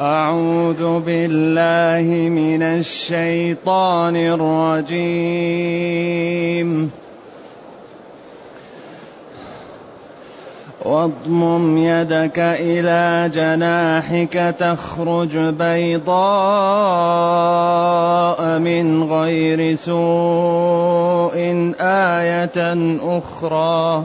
أعوذ بالله من الشيطان الرجيم. واضمم يدك إلى جناحك تخرج بيضاء من غير سوء آية أخرى.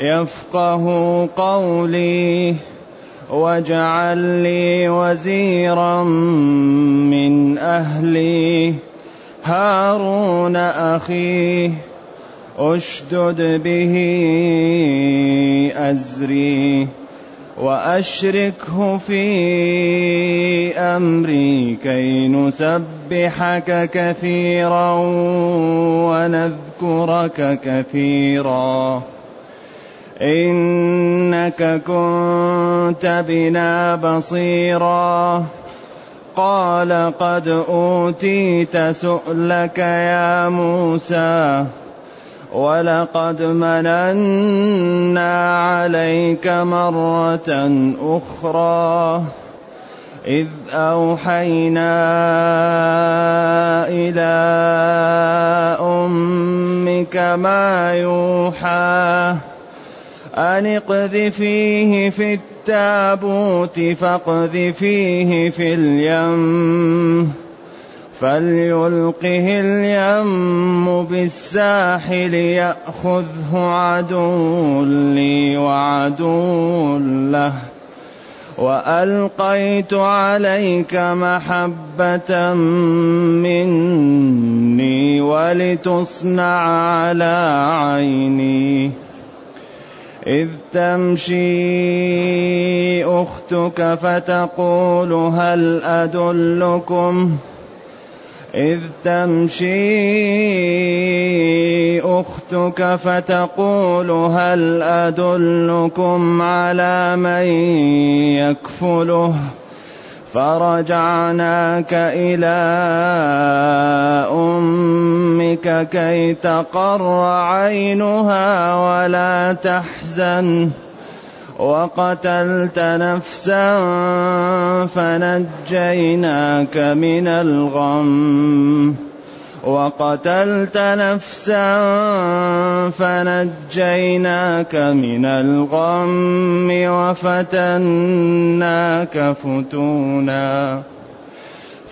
يفقه قولي واجعل لي وزيرا من أهلي. هارون أخي أشدد به أزري وأشركه في أمري كي نسبحك كثيرا ونذكرك كثيرا. إنك كنت بنا بصيرا. قال قد أوتيت سؤلك يا موسى ولقد مننا عليك مرة أخرى. إذ أوحينا إلى أمك ما يوحى. أن اقذفيه في التابوت فاقذفيه في اليم. فليلقه اليم بالساحل يأخذه عدو لي وعدو له. وألقيت عليك محبة مني ولتصنع على عيني. إذ تمشي أختك فتقول هل أدلكم؟ إذ تمشي أختك فتقول هل أدلكم على من يكفله؟ فرجعناك إلى أمك كي تقر عينها ولا تحزن. وقتلت نفسا فنجيناك من الغم. وقتلت نفسا فنجيناك من الغم وفتناك فتونا.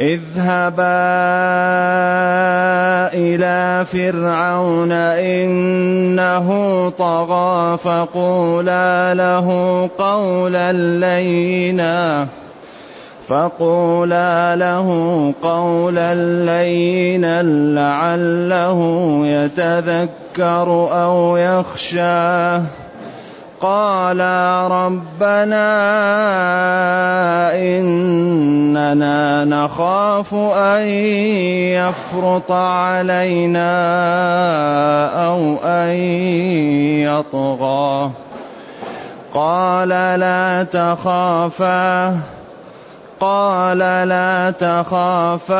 اذهبا إلى فرعون إنه طغى فقولا له قولا لينا فقولا له قولا لينا لعله يتذكر أو يخشى قالا ربنا إننا نخاف أن يفرط علينا أو أن يطغى. قال لا تخافا. قال لا تخافا.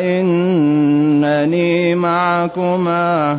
إنني معكما.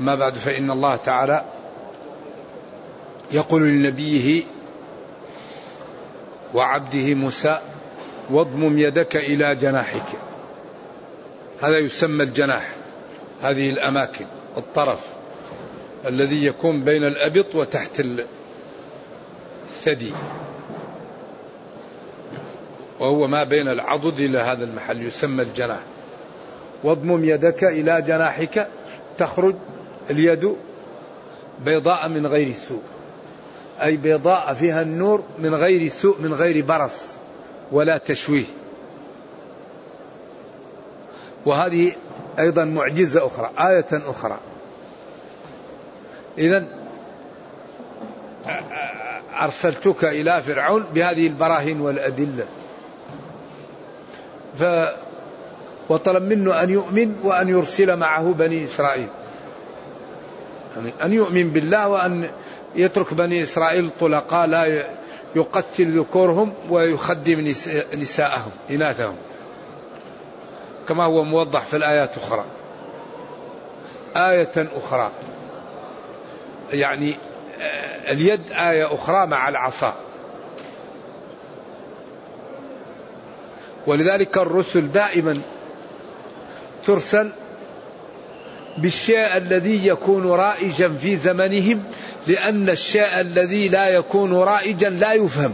ما بعد فإن الله تعالى يقول لنبيه وعبده موسى واضمم يدك إلى جناحك. هذا يسمى الجناح هذه الأماكن الطرف الذي يكون بين الأبط وتحت الثدي. وهو ما بين العضد إلى هذا المحل يسمى الجناح. واضمم يدك إلى جناحك تخرج اليد بيضاء من غير سوء. أي بيضاء فيها النور من غير سوء من غير برص ولا تشويه. وهذه أيضا معجزة أخرى آية أخرى. إذا أرسلتك إلى فرعون بهذه البراهين والأدلة. ف وطلب منه أن يؤمن وأن يرسل معه بني إسرائيل. أن يؤمن بالله وأن يترك بني إسرائيل طلقاء لا يقتل ذكورهم ويخدم نساءهم إناثهم. كما هو موضح في الآيات أخرى. آية أخرى. يعني آه، اليد آية أخرى مع العصا. ولذلك الرسل دائما ترسل بالشيء الذي يكون رائجا في زمنهم لأن الشيء الذي لا يكون رائجا لا يفهم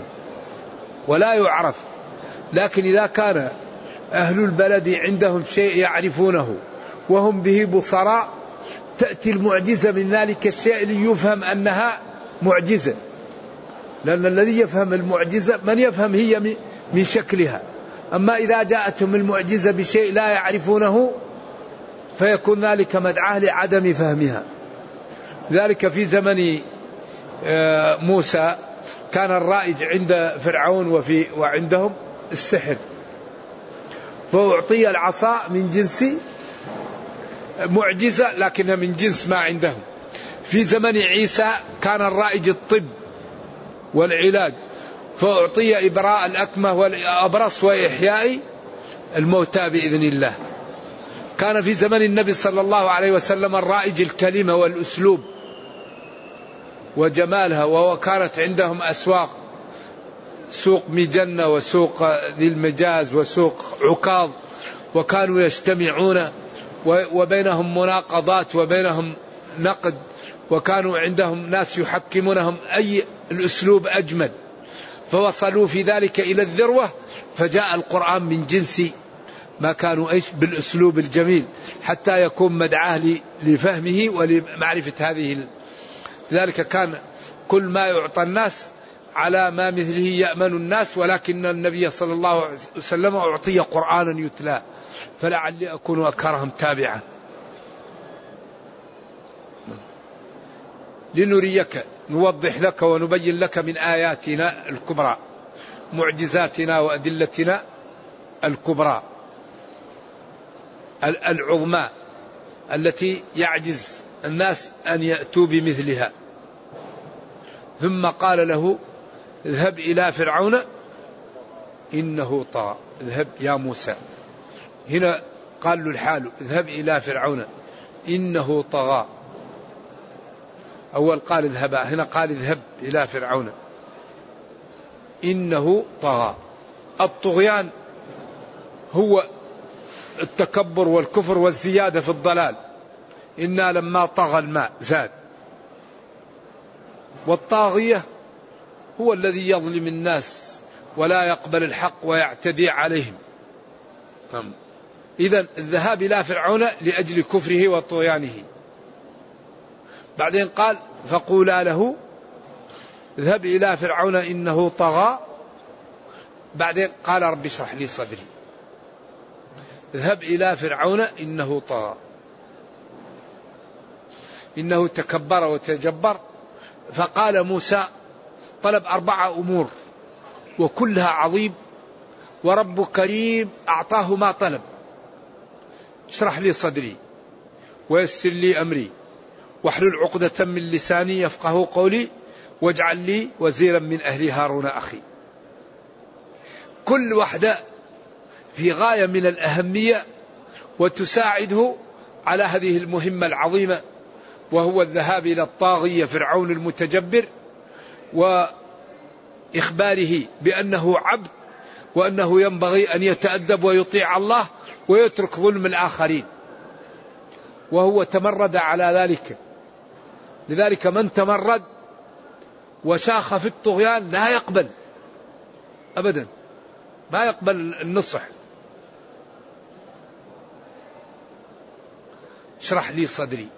ولا يعرف. لكن إذا كان أهل البلد عندهم شيء يعرفونه وهم به بصراء تأتي المعجزة من ذلك الشيء ليفهم أنها معجزة. لأن الذي يفهم المعجزة من يفهم هي من شكلها. أما إذا جاءتهم المعجزة بشيء لا يعرفونه فيكون ذلك مدعاة لعدم فهمها. ذلك في زمن آه، موسى. كان الرائج عند فرعون وفي وعندهم السحر. فأعطي العصا من جنس معجزة لكنها من جنس ما عندهم. في زمن عيسى كان الرائج الطب والعلاج. فأعطي إبراء الأكمة والأبرص وإحياء الموتى بإذن الله. كان في زمن النبي صلى الله عليه وسلم الرائج الكلمة والأسلوب وجمالها وكانت عندهم أسواق سوق مجنة وسوق ذي المجاز وسوق عكاظ وكانوا يجتمعون وبينهم مناقضات وبينهم نقد وكانوا عندهم ناس يحكمونهم أي الأسلوب أجمل. فوصلوا في ذلك إلى الذروة فجاء القرآن من جنس ما كانوا إيش بالأسلوب الجميل حتى يكون مدعاه لفهمه ولمعرفة هذه لذلك كان كل ما يعطى الناس على ما مثله يأمن الناس ولكن النبي صلى الله عليه وسلم أعطي قرآنا يتلى فلعلي أكون أكرهم تابعا. لنريك نوضح لك ونبين لك من آياتنا الكبرى معجزاتنا وأدلتنا الكبرى. العظمى التي يعجز الناس أن يأتوا بمثلها. ثم قال له اذهب إلى فرعون إنه طغى. اذهب يا موسى. هنا قال له الحال اذهب إلى فرعون إنه طغى. أول قال اذهب هنا قال اذهب إلى فرعون إنه طغى. الطغيان هو التكبر والكفر والزيادة في الضلال. إنا لما طغى الماء زاد. والطاغية هو الذي يظلم الناس ولا يقبل الحق ويعتدي عليهم. نعم. إذا الذهاب إلى فرعون لأجل كفره وطغيانه. بعدين قال فقولا له اذهب إلى فرعون إنه طغى. بعدين قال رب اشرح لي صدري. اذهب إلى فرعون إنه طغى. إنه تكبر وتجبر. فقال موسى طلب أربعة أمور وكلها عظيم ورب كريم أعطاه ما طلب. اشرح لي صدري ويسر لي أمري واحلل عقدة من لساني يفقه قولي واجعل لي وزيرا من أهلي هارون أخي. كل واحدة في غاية من الأهمية وتساعده على هذه المهمة العظيمة وهو الذهاب إلى الطاغية فرعون المتجبر وإخباره بأنه عبد وأنه ينبغي أن يتأدب ويطيع الله ويترك ظلم الآخرين. وهو تمرد على ذلك. لذلك من تمرد وشاخ في الطغيان لا يقبل. أبدا. ما يقبل النصح. اشرح لي صدري.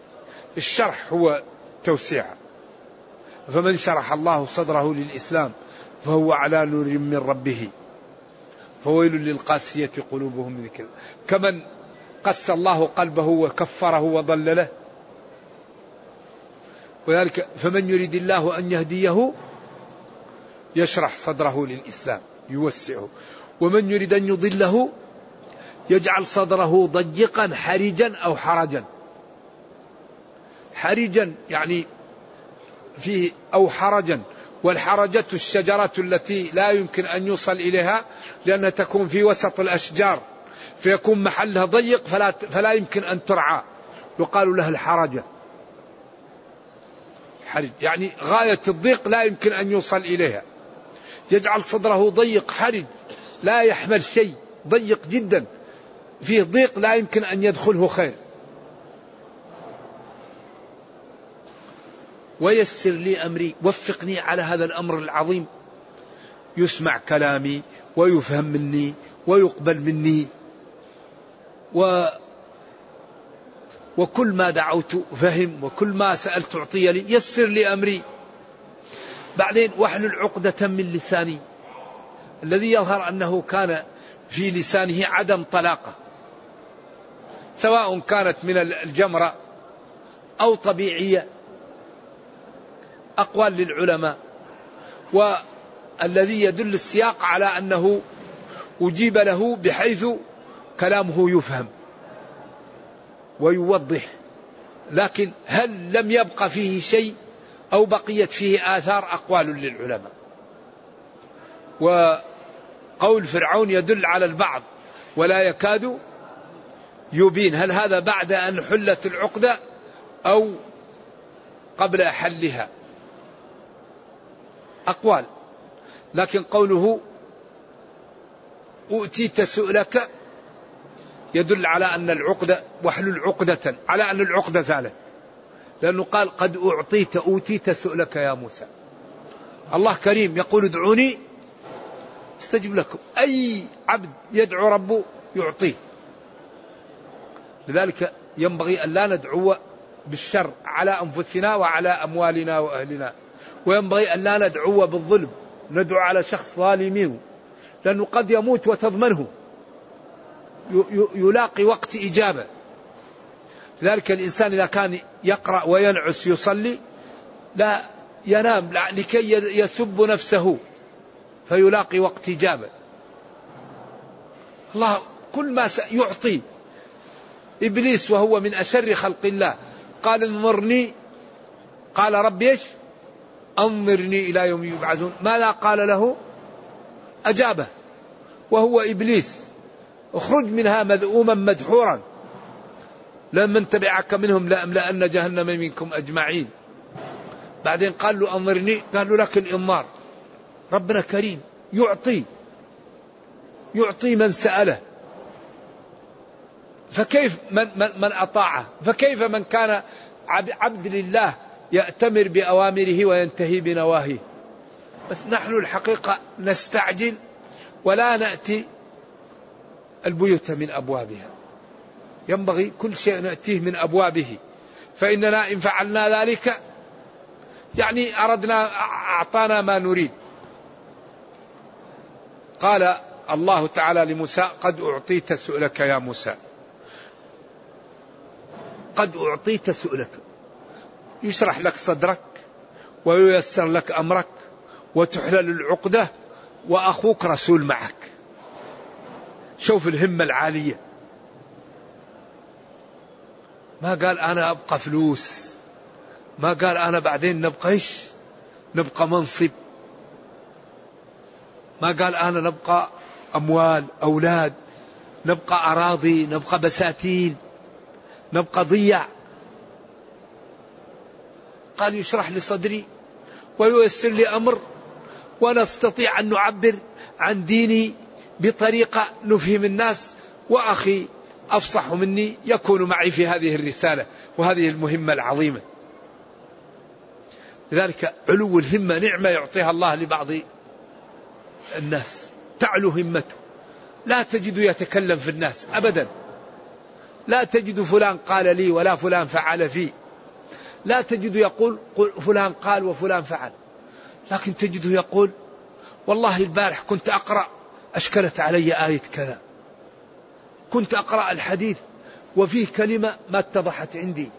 الشرح هو توسيع. فمن شرح الله صدره للإسلام فهو على نور من ربه. فويل للقاسية قلوبهم من ذكر. كمن قس الله قلبه وكفره وضلله وذلك فمن يريد الله أن يهديه يشرح صدره للإسلام يوسعه. ومن يريد أن يضله يجعل صدره ضيقا حرجا أو حرجا. حرجا يعني فيه أو حرجا. والحرجة الشجرة التي لا يمكن أن يوصل إليها لأنها تكون في وسط الأشجار. فيكون محلها ضيق فلا, فلا يمكن أن ترعى. يقال لها الحرجة. حرج يعني غاية الضيق لا يمكن أن يوصل إليها. يجعل صدره ضيق حرج لا يحمل شيء ضيق جدا. فيه ضيق لا يمكن أن يدخله خير. ويسر لي أمري وفقني على هذا الأمر العظيم. يسمع كلامي ويفهم مني ويقبل مني. و وكل ما دعوت فهم وكل ما سألت أعطي لي يسر لي أمري. بعدين واحلل عقدة من لساني. الذي يظهر أنه كان في لسانه عدم طلاقة. سواء كانت من الجمرة أو طبيعية أقوال للعلماء والذي يدل السياق على أنه أجيب له بحيث كلامه يفهم ويوضح. لكن هل لم يبق فيه شيء أو بقيت فيه آثار؟ أقوال للعلماء. وقول فرعون يدل على البعض ولا يكاد يبين هل هذا بعد أن حلت العقدة أو قبل حلها. أقوال. لكن قوله أؤتيت سؤلك يدل على أن العقدة واحلل عقدة على أن العقدة زالت. لأنه قال قد أعطيت أوتيت سؤلك يا موسى. الله كريم يقول ادعوني استجب لكم. أي عبد يدعو ربه يعطيه. لذلك ينبغي أن لا ندعو بالشر على أنفسنا وعلى أموالنا وأهلنا. وينبغي أن لا ندعو بالظلم. ندعو على شخص ظالمين لأنه قد يموت وتضمنه. يلاقي وقت إجابة. لذلك الإنسان إذا كان يقرأ وينعس يصلي لا ينام لكي يسب نفسه. فيلاقي وقت إجابة. الله كل ما يعطي إبليس وهو من أشر خلق الله. قال انظرني. قال رب إيش؟ أنظرني إلى يوم يبعثون. ماذا قال له؟ أجابه. وهو إبليس. اخرج منها مذءوما مدحورا. لمن تبعك منهم لأملأن جهنم منكم أجمعين. بعدين قال له أنظرني. قال له لك الإنظار ربنا كريم. يعطي. يعطي من سأله. فكيف من, من, من أطاعه؟ فكيف من كان عبد لله يأتمر بأوامره وينتهي بنواهيه؟ بس نحن الحقيقة نستعجل ولا نأتي البيوت من أبوابها. ينبغي كل شيء نأتيه من أبوابه. فإننا إن فعلنا ذلك يعني أردنا أعطانا ما نريد. قال الله تعالى لموسى قد أعطيت سؤلك يا موسى. قد أعطيت سؤلك. يشرح لك صدرك وييسر لك أمرك وتحلل العقدة وأخوك رسول معك. شوف الهمة العالية. ما قال أنا أبقى فلوس. ما قال أنا بعدين نبقى إيش؟ نبقى منصب. ما قال أنا نبقى أموال أولاد. نبقى أراضي نبقى بساتين. نبقى ضياع. قال يشرح لي صدري وييسر لي أمر ونستطيع أن نعبر عن ديني بطريقة نفهم الناس وأخي أفصح مني يكون معي في هذه الرسالة وهذه المهمة العظيمة. لذلك علو الهمة نعمة يعطيها الله لبعض الناس. تعلو همته. لا تجد يتكلم في الناس أبدا. لا تجد فلان قال لي ولا فلان فعل في. لا تجد يقول فلان قال وفلان فعل. لكن تجده يقول والله البارح كنت أقرأ أشكلت علي آية كذا. كنت أقرأ الحديث وفيه كلمة ما اتضحت عندي.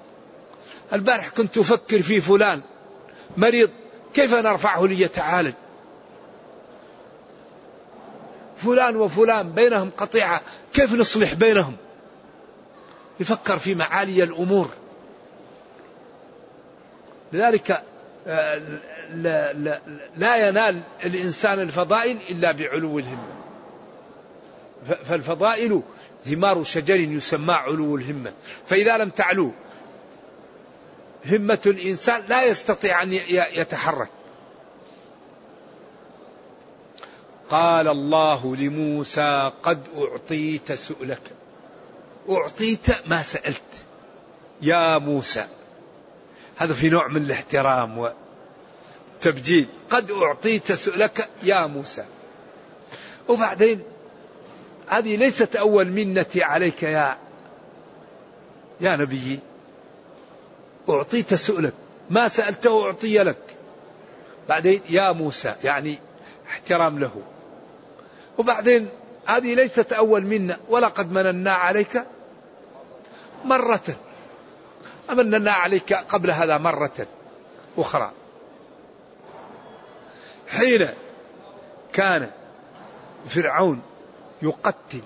البارح كنت أفكر في فلان مريض كيف نرفعه ليتعالج؟ فلان وفلان بينهم قطيعة كيف نصلح بينهم؟ يفكر في معالي الأمور. لذلك آه، لا, لا, لا ينال الإنسان الفضائل إلا بعلو الهمة فالفضائل ثمار شجر يسمى علو الهمة فإذا لم تعلو همة الإنسان لا يستطيع أن يتحرك. قال الله لموسى قد أعطيت سؤلك. أعطيت ما سألت. يا موسى هذا في نوع من الاحترام والتبجيل قد أعطيت سؤلك يا موسى. وبعدين هذه ليست أول منتي عليك يا يا نبي. أعطيت سؤلك ما سألته أعطي لك. بعدين يا موسى يعني احترام له. وبعدين هذه ليست أول منا ولقد مننا عليك مرة. أمننا عليك قبل هذا مرة أخرى. حين كان فرعون يقتل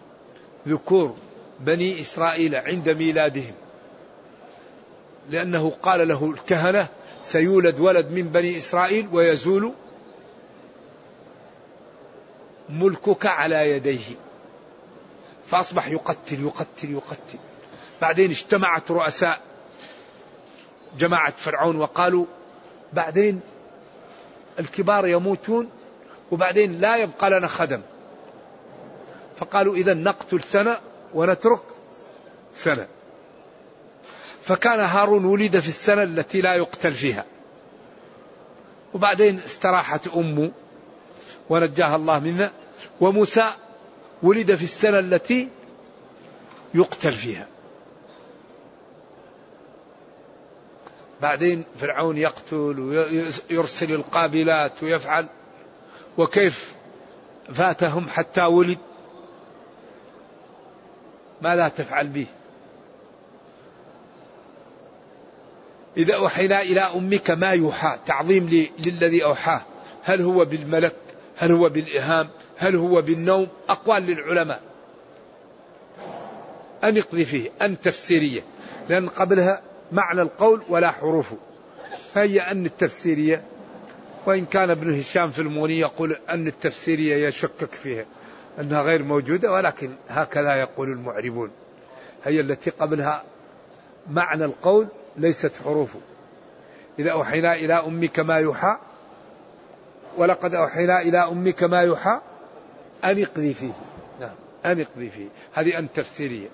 ذكور بني إسرائيل عند ميلادهم لأنه قال له الكهنة سيولد ولد من بني إسرائيل ويزول ملكك على يديه. فأصبح يقتل يقتل يقتل. بعدين اجتمعت رؤساء جماعة فرعون وقالوا بعدين الكبار يموتون وبعدين لا يبقى لنا خدم. فقالوا إذا نقتل سنة ونترك سنة. فكان هارون ولد في السنة التي لا يقتل فيها. وبعدين استراحت أمه. ونجاها الله منها وموسى ولد في السنة التي يقتل فيها. بعدين فرعون يقتل ويرسل القابلات ويفعل. وكيف فاتهم حتى ولد؟ ماذا تفعل به. إذا أوحينا إلى أمك ما يوحى تعظيم للذي أوحاه. هل هو بالملك؟ هل هو بالإهام؟ هل هو بالنوم؟ أقوال للعلماء. أن يقضي فيه أن تفسيرية. لأن قبلها معنى القول ولا حروفه. فهي أن التفسيرية وإن كان ابن هشام في المغني يقول أن التفسيرية يشكك فيها أنها غير موجودة ولكن هكذا يقول المعربون. هي التي قبلها معنى القول ليست حروفه. إذا أوحينا إلى أمك ما يوحى ولقد أوحينا إلى أمك ما يوحى أن اقذي فيه. نعم. أن اقذي فيه. هذه أن تفسيرية.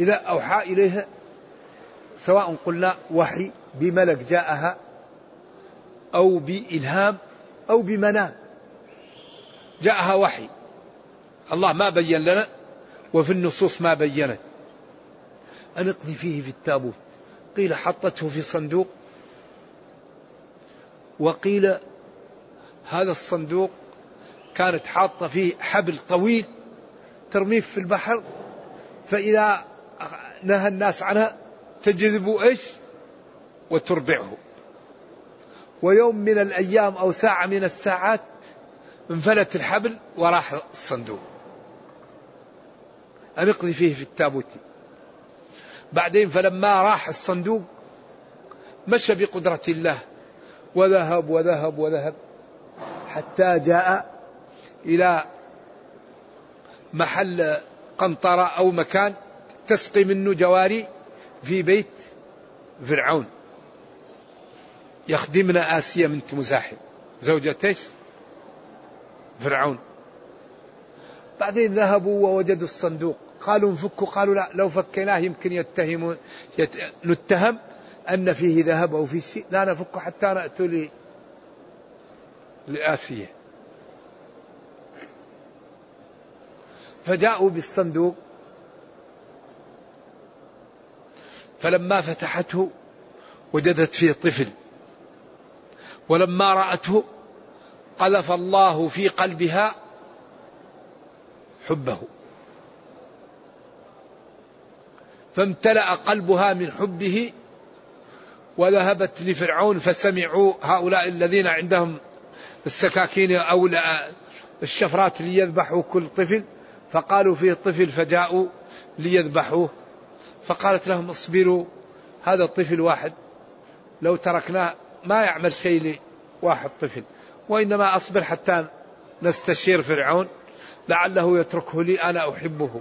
إذا أوحى إليها سواء قلنا وحي بملك جاءها أو بإلهام أو بمنام جاءها وحي. الله ما بين لنا وفي النصوص ما بينت. أن اقضي فيه في التابوت. قيل حطته في صندوق. وقيل هذا الصندوق كانت حاطة فيه حبل طويل ترميه في البحر فإذا نهى الناس عنها تجذب إيش؟ وترضعه. ويوم من الأيام أو ساعة من الساعات انفلت الحبل وراح الصندوق. أن اقضي فيه في التابوت. بعدين فلما راح الصندوق مشى بقدرة الله وذهب وذهب وذهب حتى جاء إلى محل قنطرة أو مكان تسقي منه جواري في بيت فرعون. يخدمن آسيا بنت مزاحم. زوجة إيش؟ فرعون. بعدين ذهبوا ووجدوا الصندوق. قالوا انفكوا. قالوا لا لو فكيناه يمكن يتهمون يت... نتهم. أن فيه ذهب أو فيه شيء. لا نفك حتى نأتوا لي لآسيا. فجاءوا بالصندوق. فلما فتحته وجدت فيه طفل. ولما رأته قذف الله في قلبها حبه. فامتلأ قلبها من حبه وذهبت لفرعون فسمعوا هؤلاء الذين عندهم السكاكين أو الشفرات ليذبحوا كل طفل. فقالوا فيه طفل فجاءوا ليذبحوه. فقالت لهم اصبروا هذا الطفل واحد. لو تركناه ما يعمل شيء لواحد طفل. وإنما أصبر حتى نستشير فرعون لعله يتركه لي أنا أحبه.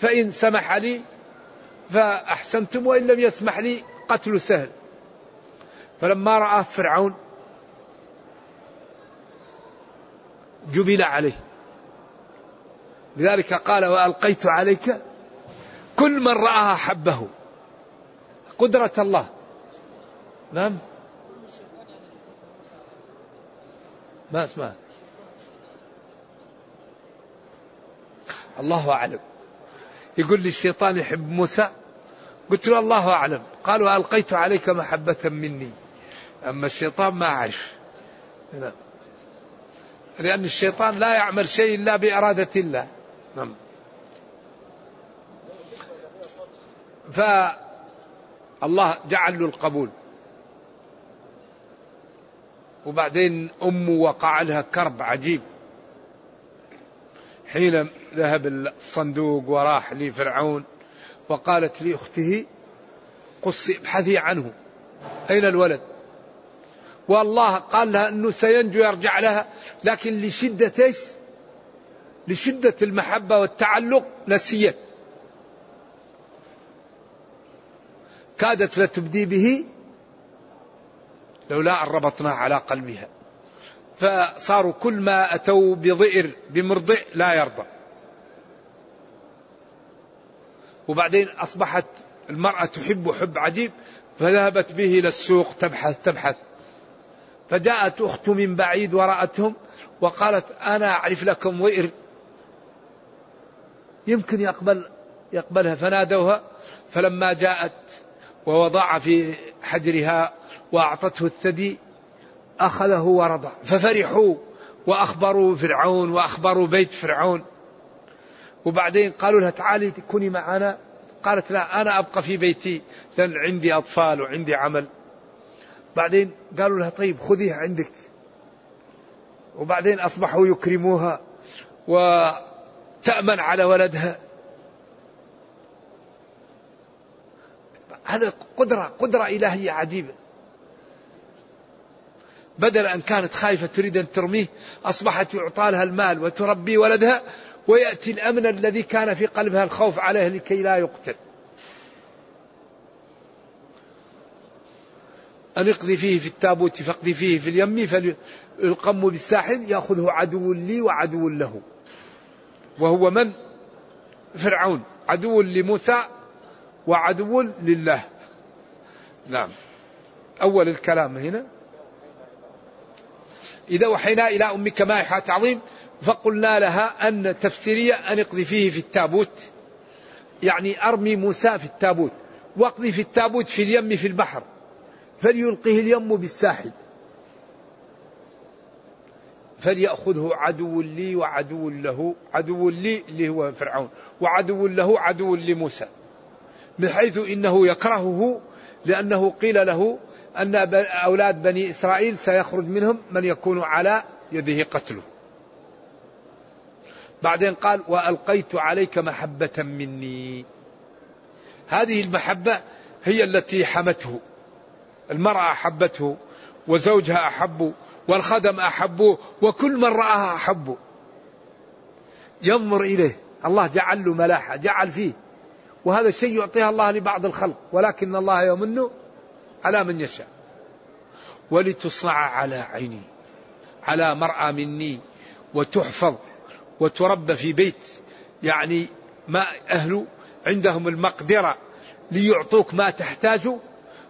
فإن سمح لي فأحسنتم وإن لم يسمح لي قتل سهل. فلما رأى فرعون جبل عليه. لذلك قال وألقيت عليك كل من رآها حبه. قدرة الله. نعم. ما اسمع. الله أعلم. يقول لي الشيطان يحب موسى. قلت له الله أعلم. قال وألقيت عليك محبة مني. أما الشيطان ما أعرف نعم. لأن الشيطان لا يعمل شيء إلا بإرادة الله. نعم. فالله جعل له القبول. وبعدين أمه وقع لها كرب عجيب. حين ذهب الصندوق وراح لفرعون وقالت لأخته قصي ابحثي عنه. أين الولد؟ والله قال لها أنه سينجو يرجع لها لكن لشدة إيش؟ لشدة المحبة والتعلق نسيت كادت لتبدي به لولا أن ربطنا على قلبها. فصاروا كل ما أتوا بضئر بمرضع لا يرضى. وبعدين أصبحت المرأة تحب حب عجيب فذهبت به إلى السوق تبحث تبحث. فجاءت أخت من بعيد ورأتهم وقالت أنا أعرف لكم وئر. يمكن يقبل يقبلها. فنادوها. فلما جاءت ووضع في حجرها وأعطته الثدي أخذه ورضع. ففرحوا وأخبروا فرعون وأخبروا بيت فرعون. وبعدين قالوا لها تعالي كوني معنا. قالت لا أنا أبقى في بيتي لأن عندي أطفال وعندي عمل. بعدين قالوا لها طيب خذيها عندك. وبعدين أصبحوا يكرموها وتأمن على ولدها. هذا قدرة قدرة إلهية عجيبة. بدل أن كانت خايفة تريد أن ترميه أصبحت يعطى لها المال وتربي ولدها ويأتي الأمن الذي كان في قلبها الخوف عليه لكي لا يقتل. أن اقذي فيه في التابوت فاقذي فيه في اليم فالقم بالساحل يأخذه عدو لي وعدو له. وهو من؟ فرعون. عدو لموسى وعدو لله. نعم. أول الكلام هنا. إذا وحينا إلى أمك ما يحات تعظيم فقلنا لها أن تفسيرية أن اقذي فيه في التابوت. يعني أرمي موسى في التابوت واقذي في التابوت في اليم في البحر. فليلقه اليم بالساحل. فليأخذه عدو لي وعدو له عدو لي اللي هو فرعون وعدو له عدو لموسى من حيث إنه يكرهه لأنه قيل له أن أولاد بني إسرائيل سيخرج منهم من يكون على يده قتله. بعدين قال وألقيت عليك محبة مني. هذه المحبة هي التي حمته. المرأة أحبته وزوجها أحبه والخدم أحبوه وكل من رآها أحبه ينظر إليه. الله جعل له ملاحة جعل فيه. وهذا الشيء يعطيها الله لبعض الخلق ولكن الله يمن على من يشاء. ولتصنع على عيني على مرأى مني وتحفظ وتربى في بيت. يعني ما أهل عندهم المقدرة ليعطوك ما تحتاج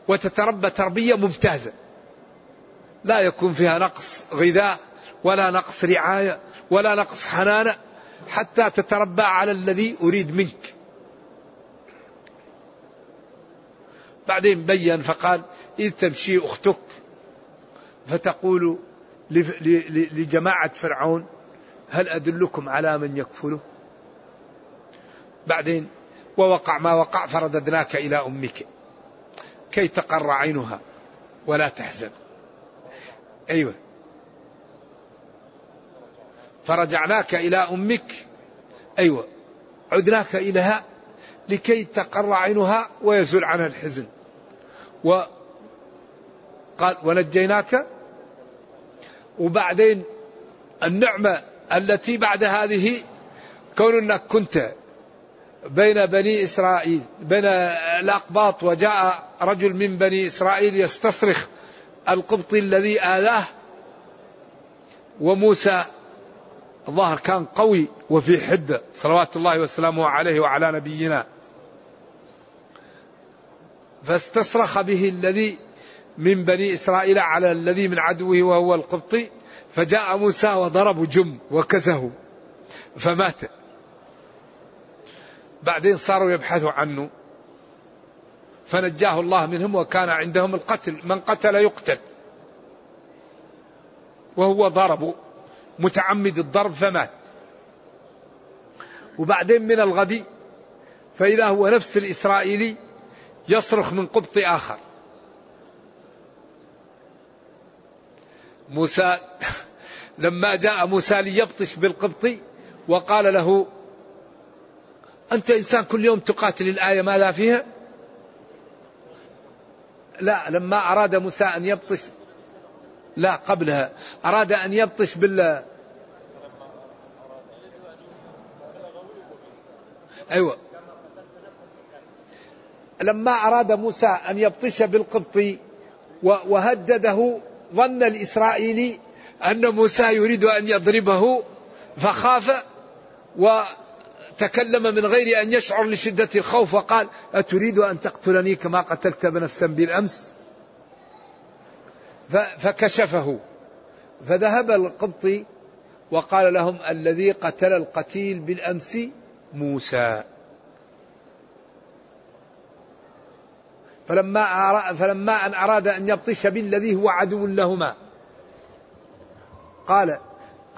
وتتربى تربية ممتازة. لا يكون فيها نقص غذاء ولا نقص رعاية ولا نقص حنانة حتى تتربى على الذي أريد منك. بعدين بين فقال إذ تمشي أختك؟ فتقول لجماعة فرعون هل أدلكم على من يكفله؟ بعدين ووقع ما وقع فرددناك إلى أمك. كي تقر عينها ولا تحزن. أيوة. فرجعناك إلى أمك. أيوة. عدناك إليها لكي تقر عينها ويزول عنها الحزن. وقال ونجيناك. وبعدين النعمة التي بعد هذه كون أنك كنت بين بني إسرائيل بين الأقباط وجاء رجل من بني إسرائيل يستصرخ القبطي الذي آذاه وموسى الظاهر كان قوي وفي حدة صلوات الله وسلامه عليه وعلى نبينا. فاستصرخ به الذي من بني إسرائيل على الذي من عدوه وهو القبطي فجاء موسى وضربه جم وكزه فمات. بعدين صاروا يبحثوا عنه. فنجاه الله منهم وكان عندهم القتل. من قتل يقتل. وهو ضرب. متعمد الضرب فمات. وبعدين من الغد فإذا هو نفس الإسرائيلي يصرخ من قبط آخر. موسى لما جاء موسى ليبطش بالقبطي وقال له أنت إنسان كل يوم تقاتل الآية ماذا فيها؟ لا لما أراد موسى أن يبطش لا قبلها. أراد أن يبطش بال أيوة. لما أراد موسى أن يبطش بالقبطي وهدده ظن الإسرائيلي أن موسى يريد أن يضربه فخاف وتكلم من غير أن يشعر لشدة الخوف وقال أتريد أن تقتلني كما قتلت بنفسا بالأمس؟ فكشفه. فذهب القبطي وقال لهم الذي قتل القتيل بالأمس موسى. فلما فلما أن أراد أن يبطش بالذي هو عدو لهما قال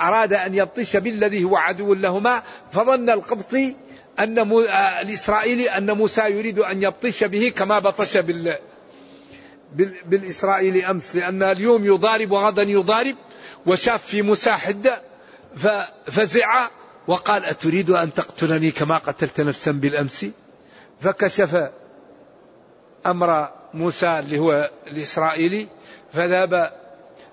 أراد أن يبطش بالذي هو عدو لهما فظن القبطي أن آه، الإسرائيلي أن موسى يريد أن يبطش به كما بطش بال بالإسرائيلي أمس لأن اليوم يضارب وغدا يضارب وشاف في موسى حدة ففزع وقال أتريد أن تقتلني كما قتلت نفسا بالأمس؟ فكشف أمر موسى اللي هو الإسرائيلي فذهب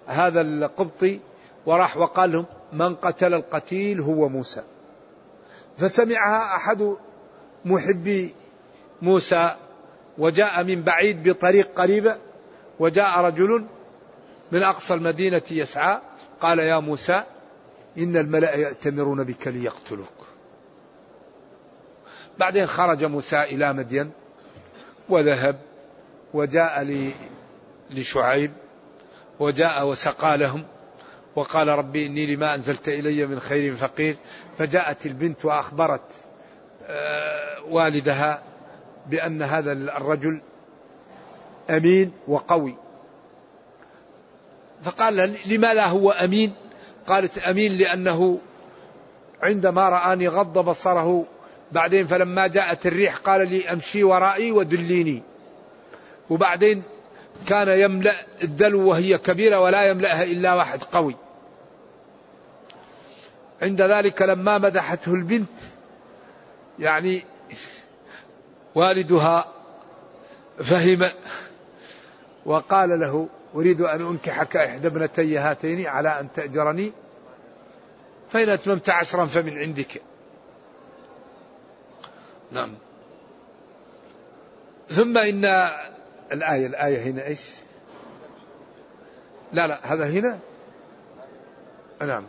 هذا القبطي وراح وقال لهم من قتل القتيل هو موسى. فسمعها أحد محبي موسى وجاء من بعيد بطريق قريبة وجاء رجل من أقصى المدينة يسعى قال يا موسى إن الملأ يأتمرون بك ليقتلوك. بعدين خرج موسى إلى مدين وذهب وجاء لشعيب وجاء وسقى لهم وقال ربي إني لما أنزلت إلي من خير فقير فجاءت البنت وأخبرت آه، والدها بأن هذا الرجل أمين وقوي. فقال لما لا هو أمين؟ قالت أمين لأنه عندما رآني غض بصره بعدين فلما جاءت الريح قال لي أمشي ورائي ودليني. وبعدين كان يملأ الدلو وهي كبيرة ولا يملأها إلا واحد قوي. عند ذلك لما مدحته البنت يعني والدها فهم وقال له أريد أن أنكحك إحدى ابنتي هاتين على أن تأجرني فإن أتممت عشرا فمن عندك. نعم. ثم إن الآية الآية هنا إيش؟ لا لا هذا هنا؟ نعم.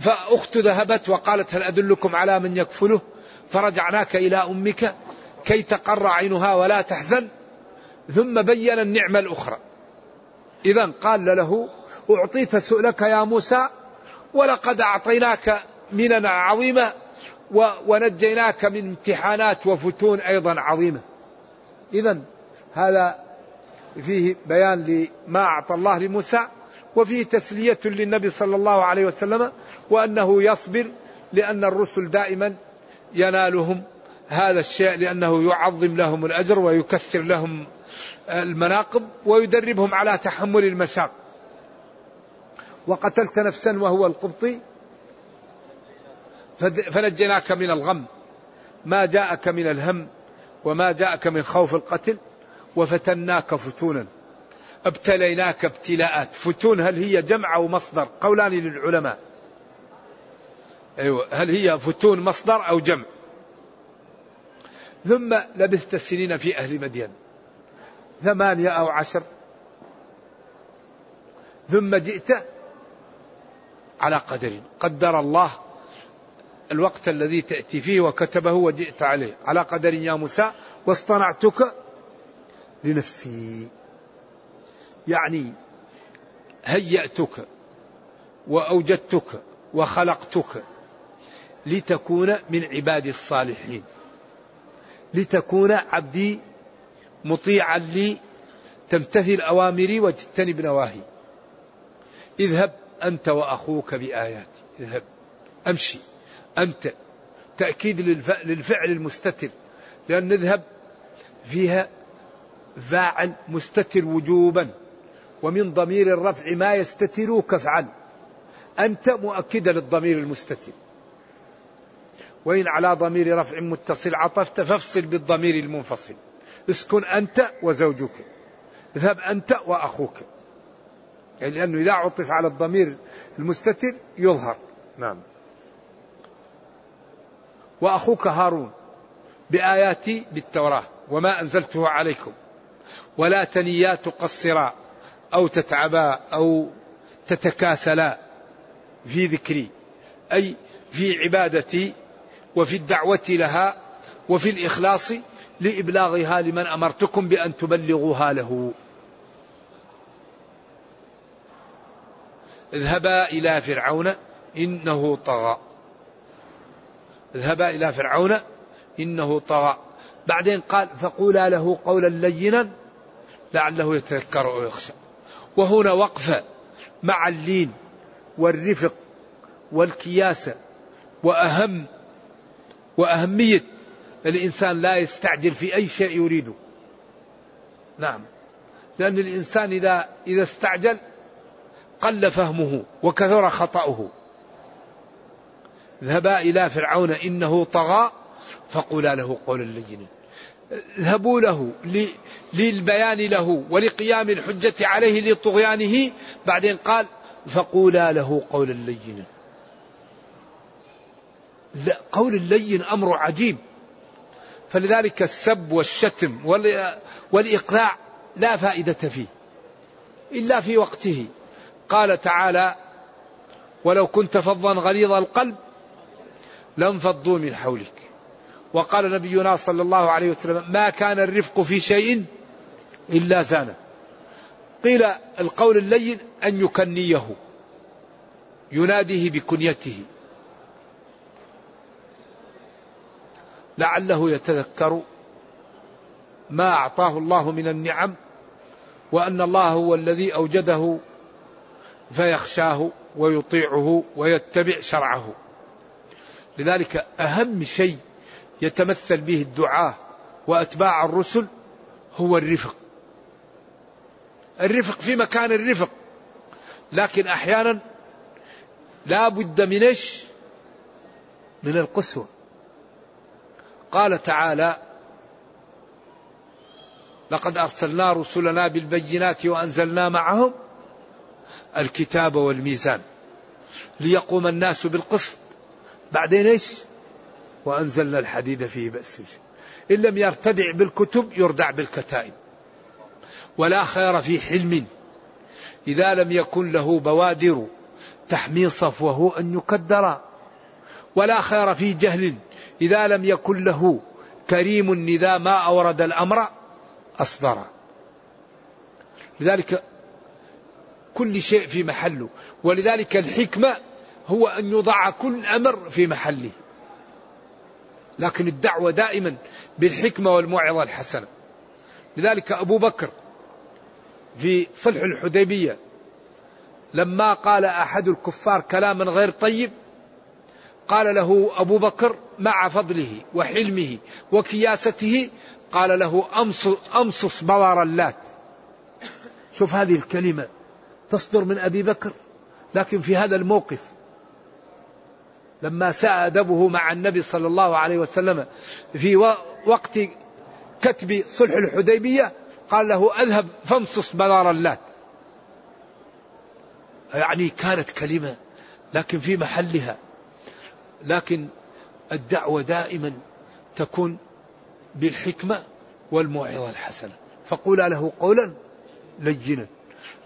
فأخت ذهبت وقالت هل أدلكم على من يكفله؟ فرجعناك إلى أمك كي تقر عينها ولا تحزن. ثم بين النعمة الأخرى. إذا قال له أعطيت سؤلك يا موسى ولقد أعطيناك مننا عظيمة ونجيناك من امتحانات وفتون أيضا عظيمة. إذا هذا فيه بيان لما أعطى الله لموسى. وفيه تسلية للنبي صلى الله عليه وسلم وأنه يصبر لأن الرسل دائما ينالهم هذا الشيء لأنه يعظم لهم الأجر ويكثر لهم المناقب ويدربهم على تحمل المشاق. وقتلت نفسا وهو القبطي فنجيناك من الغم. ما جاءك من الهم وما جاءك من خوف القتل وفتناك فتونا. ابتليناك ابتلاءات. فتون هل هي جمع أو مصدر؟ قولان للعلماء. أيوة هل هي فتون مصدر أو جمع؟ ثم لبثت سنين في أهل مدين. ثمانية أو عشر. ثم جئت على قدر. قدر الله الوقت الذي تأتي فيه وكتبه وجئت عليه. على قدر يا موسى واصطنعتك لنفسي. يعني هيأتك وأوجدتك وخلقتك لتكون من عبادي الصالحين لتكون عبدي مطيعا لي تمتثل أوامري وتجتنب نواهي. اذهب أنت وأخوك بآياتي اذهب أمشي. أنت تأكيد للفعل المستتر لأن نذهب فيها فاعل مستتر وجوبا. ومن ضمير الرفع ما يستتر كفعل. أنت مؤكدة للضمير المستتر. وإن على ضمير رفع متصل عطفت فافصل بالضمير المنفصل. اسكن أنت وزوجك. اذهب أنت وأخوك. يعني لأنه إذا عطف على الضمير المستتر يظهر. نعم. وأخوك هارون بآياتي بالتوراة. وما أنزلته عليكم. ولا تنيا تقصرا أو تتعبا أو تتكاسلا في ذكري أي في عبادتي وفي الدعوة لها وفي الإخلاص لإبلاغها لمن أمرتكم بأن تبلغوها له. اذهبا إلى فرعون إنه طغى. اذهبا إلى فرعون إنه طغى. بعدين قال فقولا له قولا لينا لعله يتذكر أو يخشى. وهنا وقفة مع اللين والرفق والكياسة وأهم وأهمية الإنسان لا يستعجل في أي شيء يريده. نعم. لأن الإنسان إذا إذا استعجل قل فهمه وكثر خطأه. اذهبا إلى فرعون إنه طغى فقولا له قولا لينا. اذهبوا له للبيان له ولقيام الحجة عليه لطغيانه. بعدين قال فقولا له قولا لينا. قول اللين أمر عجيب. فلذلك السب والشتم والإقلاع لا فائدة فيه إلا في وقته. قال تعالى ولو كنت فظا غليظ القلب لانفضوا من حولك. وقال نبينا صلى الله عليه وسلم ما كان الرفق في شيء إلا زانه. قيل القول اللين أن يكنيه يناديه بكنيته. لعله يتذكر ما أعطاه الله من النعم وأن الله هو الذي أوجده فيخشاه ويطيعه ويتبع شرعه. لذلك أهم شيء يتمثل به الدعاة وأتباع الرسل هو الرفق. الرفق في مكان الرفق. لكن أحيانا لا بد من إيش؟ من القسوة. قال تعالى لقد أرسلنا رسلنا بالبينات وأنزلنا معهم الكتاب والميزان ليقوم الناس بالقسط. بعدين إيش؟ وأنزلنا الحديد فيه بأس. إن لم يرتدع بالكتب يردع بالكتائب. ولا خير في حلم. إذا لم يكن له بوادر تحمي صفوه أن يكدر. ولا خير في جهل. إذا لم يكن له كريم إذا ما أورد الأمر أصدر. لذلك كل شيء في محله. ولذلك الحكمة هو أن يضع كل أمر في محله. لكن الدعوة دائما بالحكمة والموعظة الحسنة. لذلك أبو بكر في صلح الحديبية لما قال أحد الكفار كلاما غير طيب قال له أبو بكر مع فضله وحلمه وكياسته قال له أمصص بضر اللات شوف هذه الكلمة تصدر من أبي بكر لكن في هذا الموقف لما ساء أدبه مع النبي صلى الله عليه وسلم في وقت كتب صلح الحديبية قال له أذهب فامصص بذار اللات. يعني كانت كلمة لكن في محلها. لكن الدعوة دائما تكون بالحكمة والموعظة الحسنة. فقولا له قولا لينا.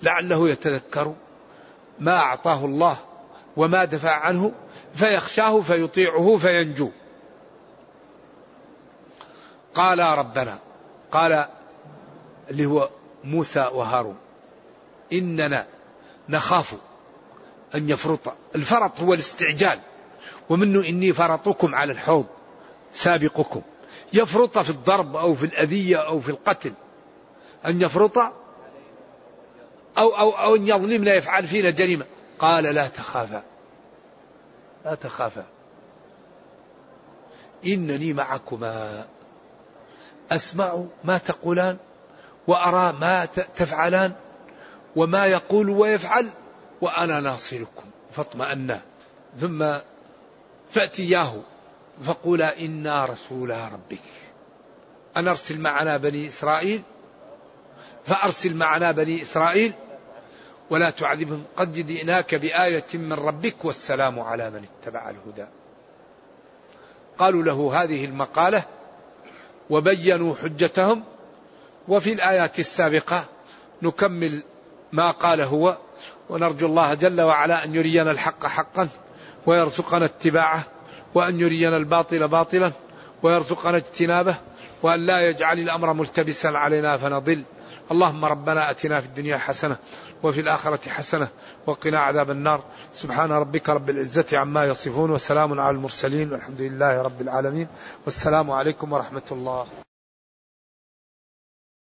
لعله يتذكر ما أعطاه الله وما دفع عنه فيخشاه فيطيعه فينجو. قال ربنا قال اللي هو موسى وهارون إننا نخاف أن يفرط الفرط هو الاستعجال ومنه إني فرطكم على الحوض سابقكم. يفرط في الضرب أو في الأذية أو في القتل أن يفرط أو, أو, أو أن يظلمنا يفعل فينا جريمة. قال لا تخافا. لا تخافا. إنني معكما. أسمع ما تقولان وأرى ما تفعلان وما يقول ويفعل وأنا ناصركم. فاطمأنا ثم فأتياه فقولا إنا رسولا ربك. أن أرسل معنا بني إسرائيل؟ فأرسل معنا بني إسرائيل ولا تعذبهم. قد جئناك بآية من ربك والسلام على من اتبع الهدى. قالوا له هذه المقالة وبينوا حجتهم وفي الآيات السابقة نكمل ما قال هو ونرجو الله جل وعلا أن يرينا الحق حقا ويرزقنا اتباعه وأن يرينا الباطل باطلا ويرزقنا اجتنابه وأن لا يجعل الأمر ملتبسا علينا فنضل. اللهم ربنا أتنا في الدنيا حسنة وفي الآخرة حسنة وقنا عذاب النار. سبحان ربك رب العزة عما يصفون وسلام على المرسلين والحمد لله رب العالمين. والسلام عليكم ورحمة الله.